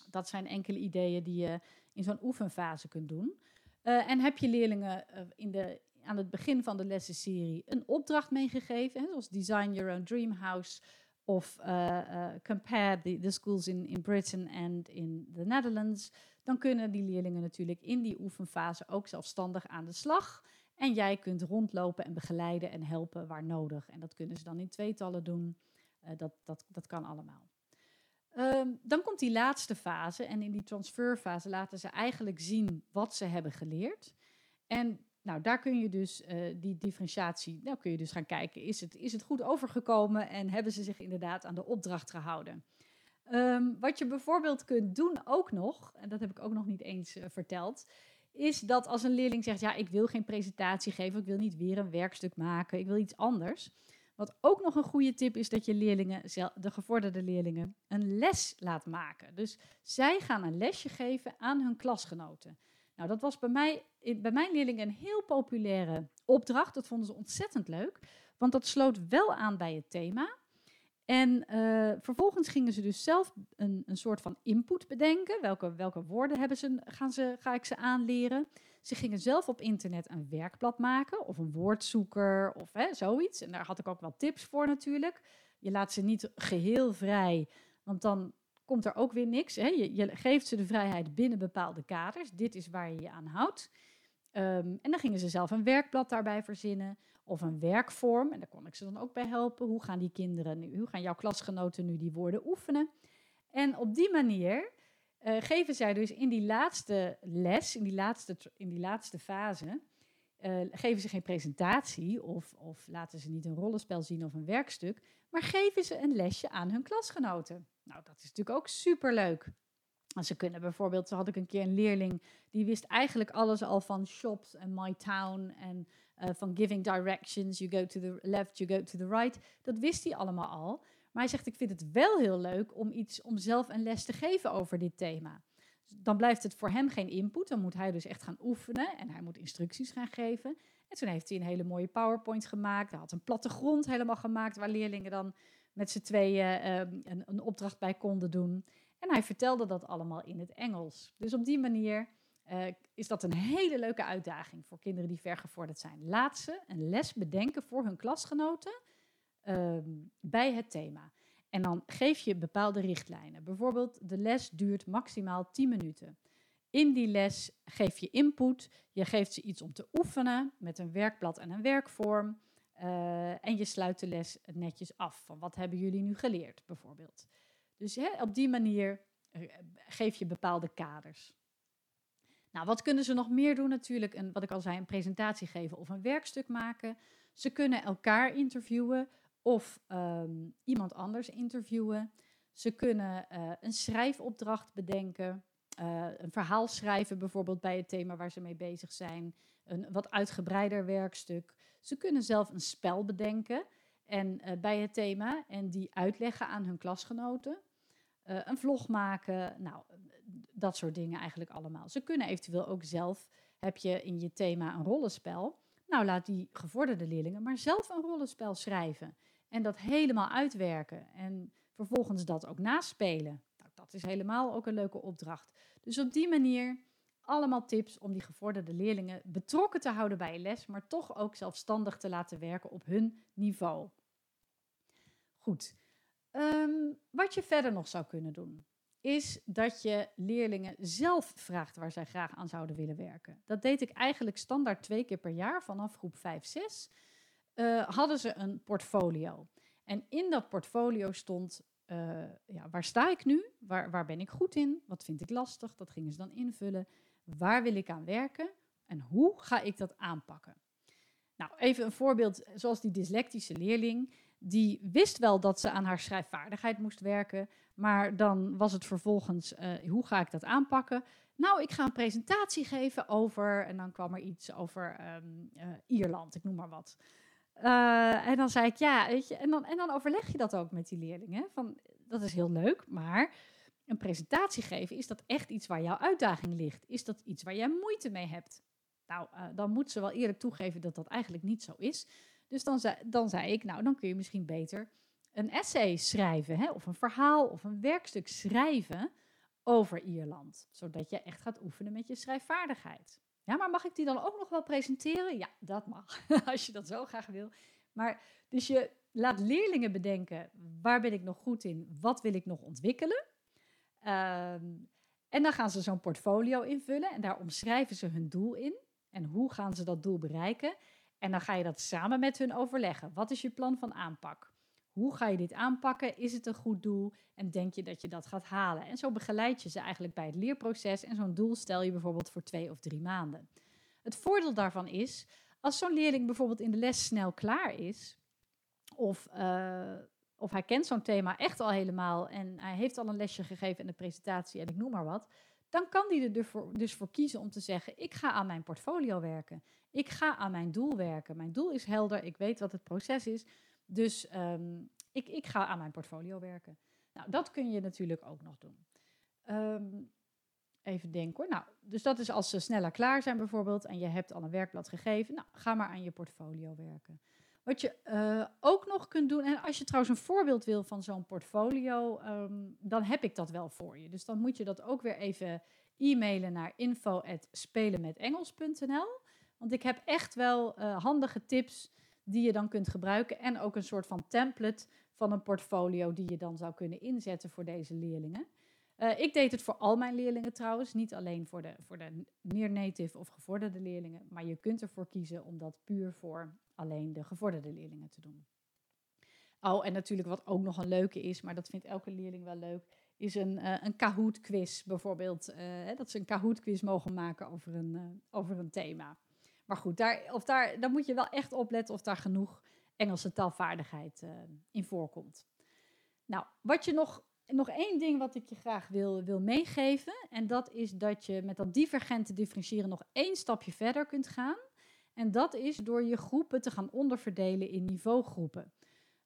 Dat zijn enkele ideeën die je in zo'n oefenfase kunt doen. Uh, en heb je leerlingen uh, in de, aan het begin van de lessenserie een opdracht meegegeven, zoals Design Your Own Dream House of uh, uh, compare the, schools in, in Britain and in the Netherlands, dan kunnen die leerlingen natuurlijk in die oefenfase ook zelfstandig aan de slag. En jij kunt rondlopen en begeleiden en helpen waar nodig. En dat kunnen ze dan in tweetallen doen. Uh, dat, dat, dat kan allemaal. Um, dan komt die laatste fase en in die transferfase laten ze eigenlijk zien wat ze hebben geleerd. En nou, daar kun je dus uh, die differentiatie, nou kun je dus gaan kijken, is het, is het goed overgekomen en hebben ze zich inderdaad aan de opdracht gehouden? Um, wat je bijvoorbeeld kunt doen ook nog, en dat heb ik ook nog niet eens uh, verteld, is dat als een leerling zegt, ja, ik wil geen presentatie geven, ik wil niet weer een werkstuk maken, ik wil iets anders. Wat ook nog een goede tip is dat je leerlingen, de gevorderde leerlingen, een les laat maken. Dus zij gaan een lesje geven aan hun klasgenoten. Nou, dat was bij, mij, bij mijn leerlingen een heel populaire opdracht. Dat vonden ze ontzettend leuk, want dat sloot wel aan bij het thema. En uh, vervolgens gingen ze dus zelf een, een soort van input bedenken. Welke, welke woorden hebben ze, gaan ze, ga ik ze aanleren? Ze gingen zelf op internet een werkblad maken of een woordzoeker of hè, zoiets. En daar had ik ook wel tips voor natuurlijk. Je laat ze niet geheel vrij, want dan komt er ook weer niks. Hè? Je, geeft ze de vrijheid binnen bepaalde kaders. Dit is waar je je aan houdt. Um, en dan gingen ze zelf een werkblad daarbij verzinnen of een werkvorm. En daar kon ik ze dan ook bij helpen. Hoe gaan die kinderen nu, hoe gaan jouw klasgenoten nu die woorden oefenen? En op die manier uh, geven zij dus in die laatste les, in die laatste, in die laatste fase, uh, geven ze geen presentatie of, of laten ze niet een rollenspel zien of een werkstuk, maar geven ze een lesje aan hun klasgenoten. Nou, dat is natuurlijk ook superleuk. En ze kunnen bijvoorbeeld, zo had ik een keer een leerling, die wist eigenlijk alles al van shops en my town en uh, van giving directions, you go to the left, you go to the right. Dat wist hij allemaal al. Maar hij zegt, ik vind het wel heel leuk om iets, om zelf een les te geven over dit thema. Dan blijft het voor hem geen input, dan moet hij dus echt gaan oefenen en hij moet instructies gaan geven. En toen heeft hij een hele mooie PowerPoint gemaakt. Hij had een plattegrond helemaal gemaakt waar leerlingen dan met z'n tweeën uh, een, een, opdracht bij konden doen. En hij vertelde dat allemaal in het Engels. Dus op die manier uh, is dat een hele leuke uitdaging voor kinderen die vergevorderd zijn. Laat ze een les bedenken voor hun klasgenoten uh, bij het thema. En dan geef je bepaalde richtlijnen. Bijvoorbeeld, de les duurt maximaal 10 minuten. In die les geef je input, je geeft ze iets om te oefenen met een werkblad en een werkvorm. Uh, en je sluit de les netjes af. Van wat hebben jullie nu geleerd, bijvoorbeeld. Dus hè, op die manier uh, geef je bepaalde kaders. Nou, wat kunnen ze nog meer doen? Natuurlijk, een, wat ik al zei, een presentatie geven of een werkstuk maken. Ze kunnen elkaar interviewen of um, iemand anders interviewen. Ze kunnen uh, een schrijfopdracht bedenken. Uh, een verhaal schrijven, bijvoorbeeld bij het thema waar ze mee bezig zijn. Een wat uitgebreider werkstuk. Ze kunnen zelf een spel bedenken en, uh, bij het thema en die uitleggen aan hun klasgenoten. Een vlog maken, nou, dat soort dingen eigenlijk allemaal. Ze kunnen eventueel ook zelf, heb je in je thema een rollenspel, Nou, laat die gevorderde leerlingen maar zelf een rollenspel schrijven. En dat helemaal uitwerken. En vervolgens dat ook naspelen. Nou, dat is helemaal ook een leuke opdracht. Dus op die manier allemaal tips om die gevorderde leerlingen betrokken te houden bij je les, maar toch ook zelfstandig te laten werken op hun niveau. Goed. Ehm, wat je verder nog zou kunnen doen, is dat je leerlingen zelf vraagt waar zij graag aan zouden willen werken. Dat deed ik eigenlijk standaard twee keer per jaar vanaf groep 5, 6. Uh, hadden ze een portfolio. En in dat portfolio stond, uh, ja, waar sta ik nu? Waar, waar ben ik goed in? Wat vind ik lastig? Dat gingen ze dan invullen. Waar wil ik aan werken? En hoe ga ik dat aanpakken? Nou, even een voorbeeld, zoals die dyslectische leerling. Die wist wel dat ze aan haar schrijfvaardigheid moest werken, maar dan was het vervolgens, uh, hoe ga ik dat aanpakken? Nou, ik ga een presentatie geven over, en dan kwam er iets over um, uh, Ierland, ik noem maar wat. Uh, en dan zei ik, ja, weet je, en dan, en dan overleg je dat ook met die leerlingen. Van, dat is heel leuk, maar een presentatie geven, is dat echt iets waar jouw uitdaging ligt? Is dat iets waar jij moeite mee hebt? Nou, dan moet ze wel eerlijk toegeven dat dat eigenlijk niet zo is. Dus dan zei, dan zei ik, nou, dan kun je misschien beter een essay schrijven, hè, of een verhaal of een werkstuk schrijven over Ierland, zodat je echt gaat oefenen met je schrijfvaardigheid. Ja, maar mag ik die dan ook nog wel presenteren? Ja, dat mag, als je dat zo graag wil. Maar dus je laat leerlingen bedenken, waar ben ik nog goed in? Wat wil ik nog ontwikkelen? Um, en dan gaan ze zo'n portfolio invullen en daar omschrijven ze hun doel in. En hoe gaan ze dat doel bereiken? En dan ga je dat samen met hun overleggen. Wat is je plan van aanpak? Hoe ga je dit aanpakken? Is het een goed doel? En denk je dat je dat gaat halen? En zo begeleid je ze eigenlijk bij het leerproces. En zo'n doel stel je bijvoorbeeld voor twee of drie maanden. Het voordeel daarvan is, als zo'n leerling bijvoorbeeld in de les snel klaar is, of, uh, of hij kent zo'n thema echt al helemaal en hij heeft al een lesje gegeven en een presentatie en ik noem maar wat, dan kan hij er dus voor, kiezen om te zeggen: ik ga aan mijn portfolio werken. Ik ga aan mijn doel werken. Mijn doel is helder. Ik weet wat het proces is. Dus um, ik, ik ga aan mijn portfolio werken. Nou, dat kun je natuurlijk ook nog doen. Um, even denken hoor. Nou, dus dat is als ze sneller klaar zijn bijvoorbeeld en je hebt al een werkblad gegeven. Nou, ga maar aan je portfolio werken. Wat je uh, ook nog kunt doen, en als je trouwens een voorbeeld wil van zo'n portfolio, um, dan heb ik dat wel voor je. Dus dan moet je dat ook weer even e-mailen naar info.spelenmetengels.nl. Want ik heb echt wel uh, handige tips die je dan kunt gebruiken. En ook een soort van template van een portfolio die je dan zou kunnen inzetten voor deze leerlingen. Uh, ik deed het voor al mijn leerlingen trouwens, niet alleen voor de, voor de near-native of gevorderde leerlingen. Maar je kunt ervoor kiezen om dat puur voor alleen de gevorderde leerlingen te doen. Oh, en natuurlijk wat ook nog een leuke is, maar dat vindt elke leerling wel leuk, is een, uh, een Kahoot-quiz bijvoorbeeld. Uh, dat ze een Kahoot-quiz mogen maken over een, over een thema. Maar goed, daar, of daar, daar moet je wel echt opletten of daar genoeg Engelse taalvaardigheid in voorkomt. Nou, wat je nog, nog één ding wat ik je graag wil, wil meegeven, en dat is dat je met dat divergente differentiëren nog één stapje verder kunt gaan. En dat is door je groepen te gaan onderverdelen in niveaugroepen.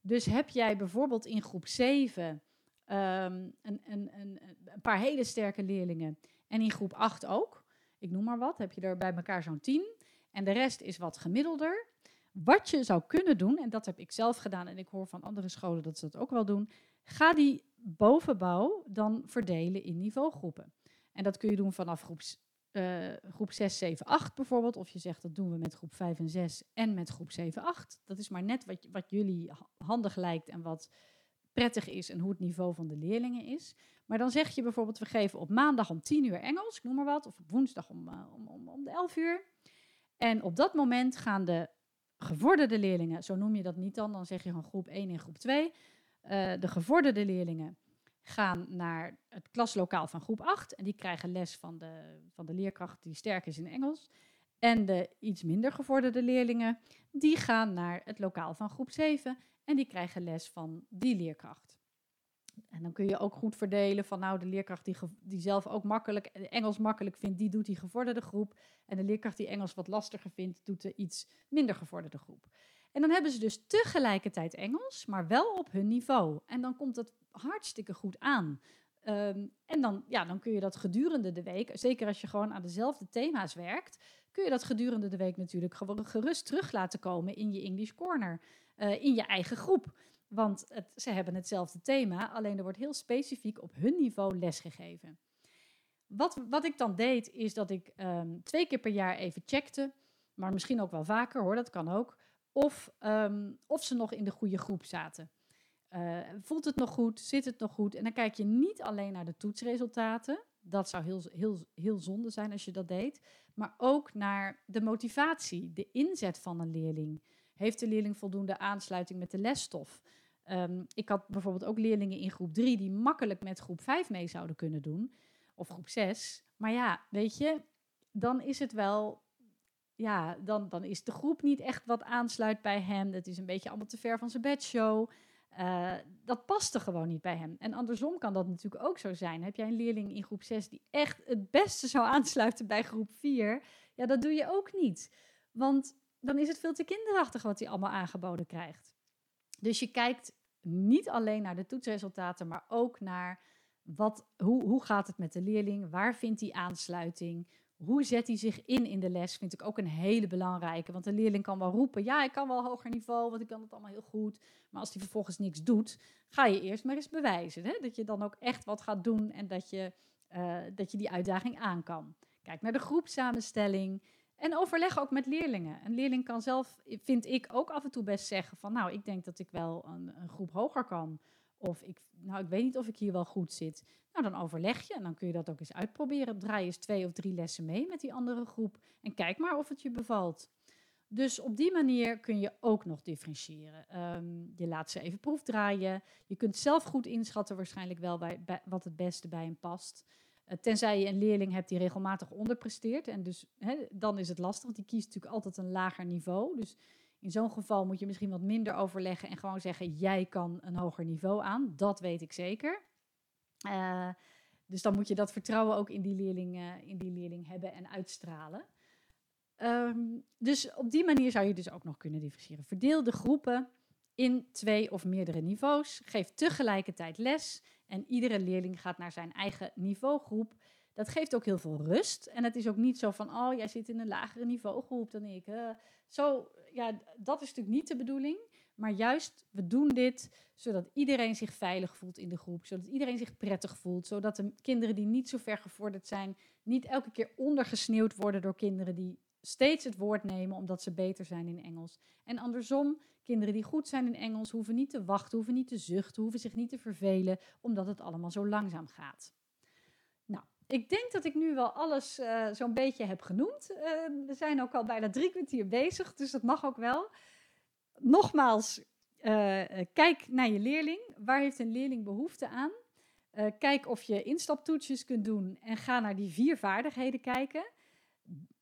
Dus heb jij bijvoorbeeld in groep 7 um, een, een, een, een, paar hele sterke leerlingen en in groep 8 ook, ik noem maar wat, heb je er bij elkaar zo'n 10 en de rest is wat gemiddelder. Wat je zou kunnen doen, en dat heb ik zelf gedaan en ik hoor van andere scholen dat ze dat ook wel doen, ga die bovenbouw dan verdelen in niveaugroepen. En dat kun je doen vanaf groep uh, groep 6, 7, 8 bijvoorbeeld. Of je zegt dat doen we met groep 5 en 6 en met groep 7, 8. Dat is maar net wat, wat jullie handig lijkt en wat prettig is en hoe het niveau van de leerlingen is. Maar dan zeg je bijvoorbeeld, we geven op maandag om 10 uur Engels, ik noem maar wat, of op woensdag om, uh, om, om, om de 11 uur. En op dat moment gaan de gevorderde leerlingen, zo noem je dat niet dan, dan zeg je gewoon groep 1 en groep 2. Uh, de gevorderde leerlingen gaan naar het klaslokaal van groep 8 en die krijgen les van de, van de leerkracht die sterk is in Engels. En de iets minder gevorderde leerlingen, die gaan naar het lokaal van groep 7 en die krijgen les van die leerkracht. En dan kun je ook goed verdelen van nou de leerkracht die, die zelf ook makkelijk Engels makkelijk vindt, die doet die gevorderde groep. En de leerkracht die Engels wat lastiger vindt, doet de iets minder gevorderde groep. En dan hebben ze dus tegelijkertijd Engels, maar wel op hun niveau. En dan komt dat hartstikke goed aan. Um, en dan, ja, dan kun je dat gedurende de week, zeker als je gewoon aan dezelfde thema's werkt, kun je dat gedurende de week natuurlijk gewoon gerust terug laten komen in je English Corner, uh, in je eigen groep. Want het, ze hebben hetzelfde thema, alleen er wordt heel specifiek op hun niveau lesgegeven. Wat, wat ik dan deed, is dat ik um, twee keer per jaar even checkte, maar misschien ook wel vaker hoor, dat kan ook, of, um, of ze nog in de goede groep zaten. Uh, voelt het nog goed? Zit het nog goed? En dan kijk je niet alleen naar de toetsresultaten. Dat zou heel, heel, heel zonde zijn als je dat deed. Maar ook naar de motivatie, de inzet van een leerling. Heeft de leerling voldoende aansluiting met de lesstof? Um, ik had bijvoorbeeld ook leerlingen in groep 3 die makkelijk met groep 5 mee zouden kunnen doen. Of groep 6. Maar ja, weet je, dan is het wel. Ja, dan, dan is de groep niet echt wat aansluit bij hem. Het is een beetje allemaal te ver van zijn bedshow. Uh, dat paste gewoon niet bij hem. En andersom kan dat natuurlijk ook zo zijn. Heb jij een leerling in groep 6 die echt het beste zou aansluiten bij groep 4? Ja, dat doe je ook niet. Want dan is het veel te kinderachtig wat hij allemaal aangeboden krijgt. Dus je kijkt niet alleen naar de toetsresultaten, maar ook naar wat, hoe, hoe gaat het met de leerling? Waar vindt hij aansluiting? Hoe zet hij zich in in de les? Vind ik ook een hele belangrijke. Want de leerling kan wel roepen: ja, ik kan wel hoger niveau, want ik kan het allemaal heel goed. Maar als hij vervolgens niks doet, ga je eerst maar eens bewijzen. Hè? Dat je dan ook echt wat gaat doen en dat je, uh, dat je die uitdaging aan kan. Kijk naar de groepsamenstelling. En overleg ook met leerlingen. Een leerling kan zelf, vind ik, ook af en toe best zeggen van... nou, ik denk dat ik wel een, een groep hoger kan. Of ik, nou, ik weet niet of ik hier wel goed zit. Nou, dan overleg je en dan kun je dat ook eens uitproberen. Draai eens twee of drie lessen mee met die andere groep. En kijk maar of het je bevalt. Dus op die manier kun je ook nog differentiëren. Um, je laat ze even proefdraaien. Je kunt zelf goed inschatten waarschijnlijk wel bij, wat het beste bij hem past. Uh, tenzij je een leerling hebt die regelmatig onderpresteert. En dus dan is het lastig, want die kiest natuurlijk altijd een lager niveau. Dus in zo'n geval moet je misschien wat minder overleggen en gewoon zeggen: jij kan een hoger niveau aan. Dat weet ik zeker. Uh, dus dan moet je dat vertrouwen ook in die leerling, uh, in die leerling hebben en uitstralen. Um, dus op die manier zou je dus ook nog kunnen differentiëren. Verdeel de groepen in twee of meerdere niveaus. Geef tegelijkertijd les en iedere leerling gaat naar zijn eigen niveaugroep. Dat geeft ook heel veel rust. En het is ook niet zo van, oh, jij zit in een lagere niveaugroep dan ik. Zo, ja, dat is natuurlijk niet de bedoeling. Maar juist, we doen dit zodat iedereen zich veilig voelt in de groep. Zodat iedereen zich prettig voelt. Zodat de kinderen die niet zo ver gevorderd zijn, niet elke keer ondergesneeuwd worden door kinderen die steeds het woord nemen omdat ze beter zijn in Engels. En andersom, kinderen die goed zijn in Engels hoeven niet te wachten, hoeven niet te zuchten, hoeven zich niet te vervelen, omdat het allemaal zo langzaam gaat. Ik denk dat ik nu wel alles uh, zo'n beetje heb genoemd. Uh, we zijn ook al bijna drie kwartier bezig, dus dat mag ook wel. Nogmaals, uh, kijk naar je leerling. Waar heeft een leerling behoefte aan? kijk of je instaptoetsjes kunt doen en ga naar die vier vaardigheden kijken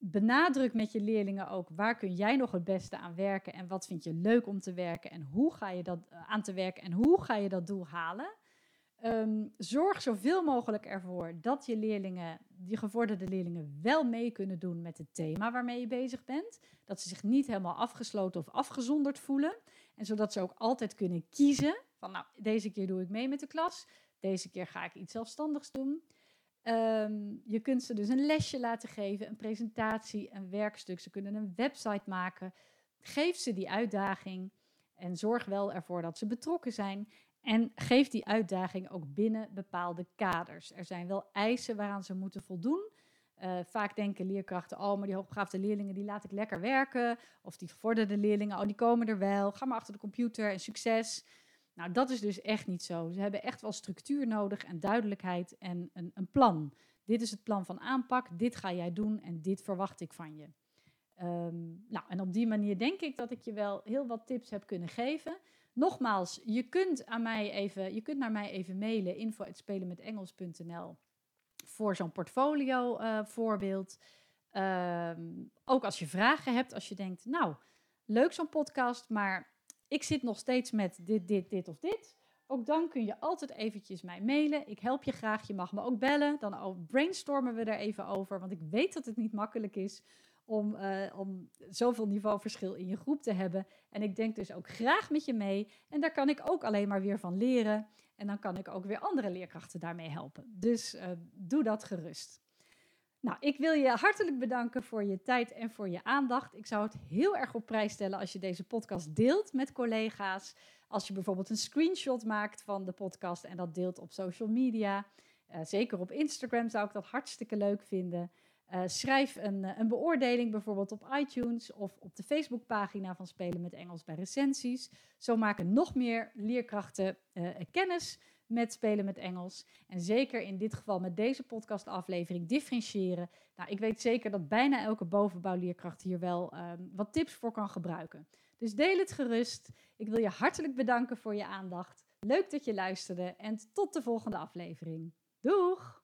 benadruk met je leerlingen ook waar kun jij nog het beste aan werken en wat vind je leuk om te werken en hoe ga je dat aan te werken en hoe ga je dat doel halen. Um, zorg zoveel mogelijk ervoor dat je leerlingen, die gevorderde leerlingen, wel mee kunnen doen met het thema waarmee je bezig bent. Dat ze zich niet helemaal afgesloten of afgezonderd voelen. En zodat ze ook altijd kunnen kiezen van nou, deze keer doe ik mee met de klas, deze keer ga ik iets zelfstandigs doen. Um, je kunt ze dus een lesje laten geven, een presentatie, een werkstuk. Ze kunnen een website maken. Geef ze die uitdaging en zorg wel ervoor dat ze betrokken zijn. En geef die uitdaging ook binnen bepaalde kaders. Er zijn wel eisen waaraan ze moeten voldoen. Uh, vaak denken leerkrachten, oh, maar die hoogbegaafde leerlingen, die laat ik lekker werken. Of die gevorderde leerlingen, oh, die komen er wel. Ga maar achter de computer en succes. Nou, dat is dus echt niet zo. Ze hebben echt wel structuur nodig en duidelijkheid en een, een plan. Dit is het plan van aanpak, dit ga jij doen en dit verwacht ik van je. Um, nou, en op die manier denk ik dat ik je wel heel wat tips heb kunnen geven. Nogmaals, je kunt, aan mij even, je kunt naar mij even mailen, info.spelenmetengels.nl voor zo'n portfolio uh, voorbeeld. Um, ook als je vragen hebt, als je denkt, nou, leuk zo'n podcast, maar ik zit nog steeds met dit, dit, dit of dit. Ook dan kun je altijd eventjes mij mailen. Ik help je graag. Je mag me ook bellen. Dan brainstormen we er even over. Want ik weet dat het niet makkelijk is om, uh, om zoveel niveauverschil in je groep te hebben. En ik denk dus ook graag met je mee. En daar kan ik ook alleen maar weer van leren. En dan kan ik ook weer andere leerkrachten daarmee helpen. Dus uh, doe dat gerust. Nou, ik wil je hartelijk bedanken voor je tijd en voor je aandacht. Ik zou het heel erg op prijs stellen als je deze podcast deelt met collega's. Als je bijvoorbeeld een screenshot maakt van de podcast en dat deelt op social media. Uh, zeker op Instagram zou ik dat hartstikke leuk vinden. Uh, schrijf een, een, beoordeling bijvoorbeeld op iTunes of op de Facebookpagina van Spelen met Engels bij recensies. Zo maken nog meer leerkrachten uh, kennis met spelen met Engels. En zeker in dit geval met deze podcastaflevering differentiëren. Nou, ik weet zeker dat bijna elke bovenbouwleerkracht hier wel um, wat tips voor kan gebruiken. Dus deel het gerust. Ik wil je hartelijk bedanken voor je aandacht. Leuk dat je luisterde en tot de volgende aflevering. Doeg!